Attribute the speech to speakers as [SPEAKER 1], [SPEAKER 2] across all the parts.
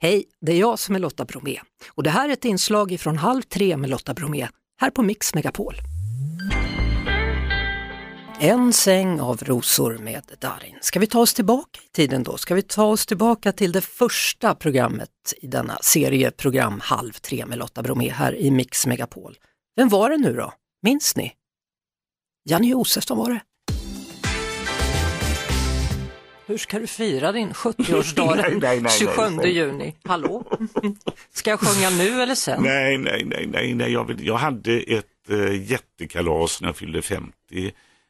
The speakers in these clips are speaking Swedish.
[SPEAKER 1] Hej, det är jag som är Lotta Bromé och det här är ett inslag från Halv tre med Lotta Bromé här på Mix Megapol. En säng av rosor med Darin. Ska vi ta oss tillbaka i tiden då? Ska vi ta oss tillbaka till det första programmet i denna serieprogram Halv tre med Lotta Bromé här i Mix Megapol. Vem var det nu då? Minns ni? Janne Josefsson var det. Hur ska du fira din 70-årsdag
[SPEAKER 2] Nej, nej, nej,
[SPEAKER 1] 27
[SPEAKER 2] nej, nej.
[SPEAKER 1] juni? Hallå? Ska jag sjunga nu eller sen?
[SPEAKER 2] Nej, nej, nej, nej, nej. Jag, vill, jag hade ett äh, jättekalas när jag fyllde 50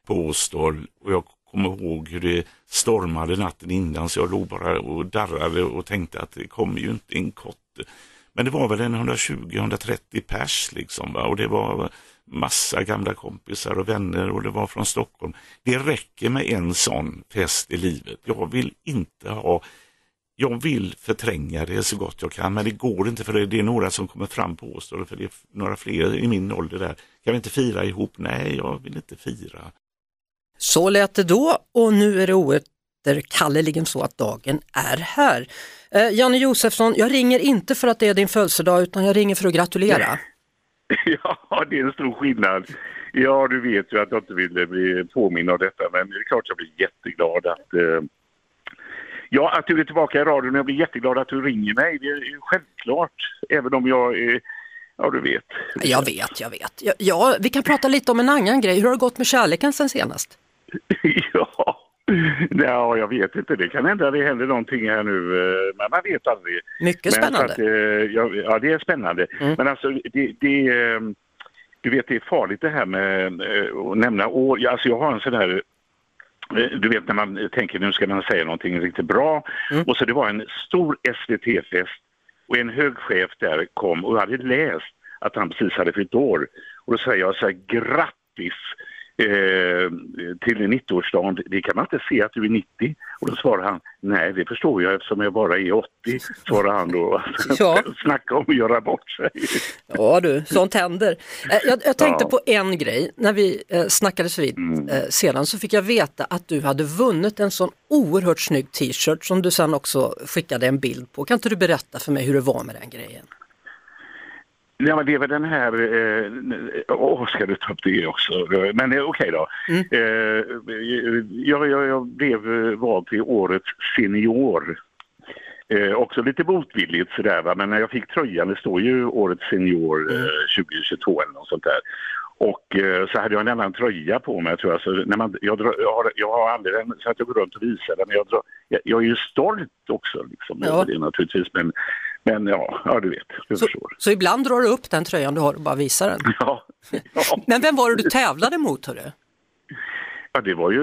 [SPEAKER 2] på Åstol och jag kommer ihåg hur det stormade natten innan så jag låg bara och darrade och tänkte att det kommer ju inte en kotte. Men det var väl en 120-130 pers liksom va? och det var massa gamla kompisar och vänner och det var från Stockholm. Det räcker med en sån fest i livet. Jag vill inte ha jag vill förtränga det så gott jag kan men det går inte för det, det är några som kommer fram på Åstol för det är några fler i min ålder där. Kan vi inte fira ihop? Nej, jag vill inte fira.
[SPEAKER 1] Så lät det då och nu är det oåterkalleligen så att dagen är här. Eh, Janne Josefsson, jag ringer inte för att det är din födelsedag utan jag ringer för att gratulera.
[SPEAKER 3] Ja, det är en stor skillnad. Ja, du vet ju att jag inte ville bli påminn av detta, men det är klart jag blir jätteglad att... Eh, ja, att du är tillbaka i radion. Jag blir jätteglad att du ringer mig. Det är ju självklart, även om jag är... Ja, du vet.
[SPEAKER 1] Jag vet, jag vet. Ja, ja, vi kan prata lite om en annan grej. Hur har det gått med kärleken sen senast?
[SPEAKER 3] ja. ja, jag vet inte. Det kan hända det händer någonting här nu, eh, men man vet aldrig.
[SPEAKER 1] Mycket
[SPEAKER 3] Men
[SPEAKER 1] spännande.
[SPEAKER 3] Att, eh, ja, ja, det är spännande.
[SPEAKER 1] Mm.
[SPEAKER 3] Men alltså, det, det, eh, du vet, det är farligt det här med att nämna år. Alltså, jag har en sån här du vet när man tänker nu ska man säga någonting riktigt bra.
[SPEAKER 1] Mm.
[SPEAKER 3] Och så det var en stor SVT-fest och en hög chef där kom och hade läst att han precis hade fyllt år. Och då säger jag så här, grattis eh, till 90-årsdagen. Det kan man inte se att du är 90. Och då svarar han, nej det förstår jag eftersom jag bara är 80, svarar han då.
[SPEAKER 1] Ja.
[SPEAKER 3] Snacka om att göra bort sig.
[SPEAKER 1] Ja du, sånt händer. Eh, Jag, jag tänkte
[SPEAKER 3] Ja.
[SPEAKER 1] på en grej, när vi eh, snackades vid
[SPEAKER 3] Mm.
[SPEAKER 1] eh, sedan så fick jag veta att du hade vunnit en sån oerhört snygg t-shirt som du sen också skickade en bild på. Kan inte du berätta för mig hur det var med den grejen?
[SPEAKER 3] Ja, men det är väl den här... eh, Åh, ska du ta upp det också? Men eh, okej då.
[SPEAKER 1] Mm.
[SPEAKER 3] Eh, jag, jag, jag blev eh, vald till årets senior. Eh, också lite motvilligt sådär va, men när jag fick tröjan, det står ju årets senior
[SPEAKER 1] Mm.
[SPEAKER 3] eh, 2022 eller något sånt där. Och eh, så hade jag en annan tröja på mig tror jag. Så när man, jag, drar, jag, har, jag har aldrig den så att jag går runt och visar den. Jag, drar, jag, jag är ju stolt också liksom,
[SPEAKER 1] Ja.
[SPEAKER 3] över det naturligtvis. Men, men ja, ja, du vet, du
[SPEAKER 1] Så,
[SPEAKER 3] förstår.
[SPEAKER 1] så ibland drar du upp den tröjan du har och bara visar den.
[SPEAKER 3] Ja, ja.
[SPEAKER 1] Men vem var det du tävlade mot hörru?
[SPEAKER 3] ja, det var ju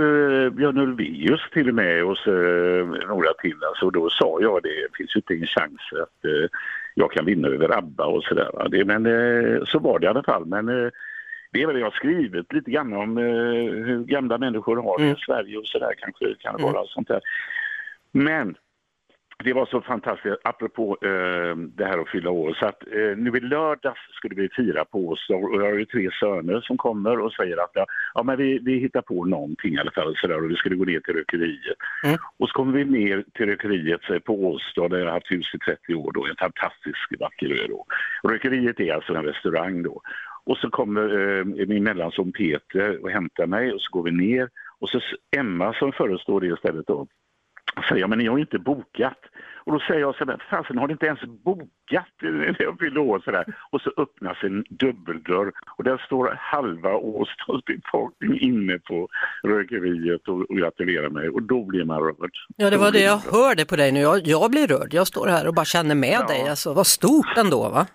[SPEAKER 3] Björn Ulvaeus till och med och så, eh, några till. Alltså, då sa jag det finns ju inte en chans att eh, jag kan vinna över ABBA och sådär. Men eh, så var det i alla fall. Men eh, det är väl jag har skrivit lite grann om eh, hur gamla människor har det
[SPEAKER 1] Mm.
[SPEAKER 3] i Sverige och sådär kanske kan det
[SPEAKER 1] Mm.
[SPEAKER 3] vara sånt där. Men det var så fantastiskt, apropå eh, det här att fylla år, så att eh, nu i lördags skulle vi fira på oss och jag har ju tre söner som kommer och säger att ja, ja men vi, vi hittar på någonting i alla fall så där, och vi skulle gå ner till rökeriet.
[SPEAKER 1] Mm.
[SPEAKER 3] Och så kommer vi ner till rökeriet på Åstad där jag har haft hus i 30 år då, en fantastisk vacker ö då. Och rökeriet är alltså en restaurang då. Och så kommer eh, min mellanson Peter och hämtar mig och så går vi ner och så Emma som förestår det istället då säger jag, men ni har ju inte bokat. Och då säger jag så där, fasen har ni inte ens bokat när jag fyller år sådär. Och så öppnas en dubbeldörr och där står halva Åstads befolkning inne på rökeriet och, och gratulerar mig och då blir man rörd.
[SPEAKER 1] Ja det var det jag hörde på dig nu. Jag, jag blir rörd. Jag står här och bara känner med
[SPEAKER 3] Ja.
[SPEAKER 1] dig. Alltså, vad stort ändå va?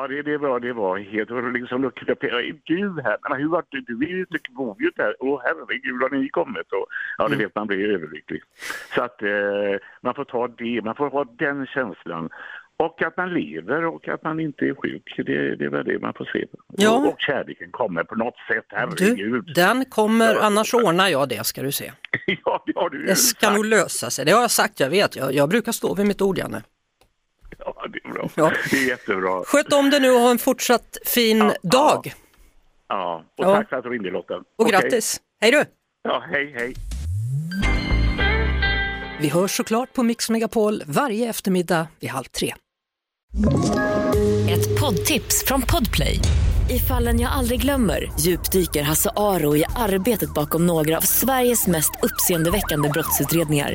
[SPEAKER 3] Ja, det, det, var, det var helt... Och liksom luckade upp. Gud, här, men hur var det? Du är ju bor ju där. Åh herregud, har ni kommit? Och, ja, det vet man blir överlycklig. Så att eh, man får ta det, man får ha den känslan. Och att man lever och att man inte är sjuk, det, det är väl det man får se.
[SPEAKER 1] Ja.
[SPEAKER 3] Och, och kärleken kommer på något sätt,
[SPEAKER 1] Du,
[SPEAKER 3] herregud.
[SPEAKER 1] den kommer,
[SPEAKER 3] Ja.
[SPEAKER 1] annars ordnar jag det ska du se.
[SPEAKER 3] ja, det har du
[SPEAKER 1] Det ska
[SPEAKER 3] sagt.
[SPEAKER 1] nog lösa sig. Det har jag sagt, jag vet. Jag, jag brukar stå vid mitt ord Janne.
[SPEAKER 3] Ja, det är bra.
[SPEAKER 1] Ja.
[SPEAKER 3] Det är jättebra.
[SPEAKER 1] Sköt om dig nu och ha en fortsatt fin
[SPEAKER 3] Ja,
[SPEAKER 1] dag.
[SPEAKER 3] Ja, och
[SPEAKER 1] Ja.
[SPEAKER 3] tack för att du ringde Lotta.
[SPEAKER 1] Och
[SPEAKER 3] Okej.
[SPEAKER 1] grattis. Hej du!
[SPEAKER 3] Ja, hej, hej.
[SPEAKER 1] Vi hörs såklart på Mix Megapol varje eftermiddag vid halv tre.
[SPEAKER 4] Ett poddtips från Podplay. I fallen jag aldrig glömmer djupdyker Hasse Aro i arbetet bakom några av Sveriges mest uppseendeväckande brottsutredningar.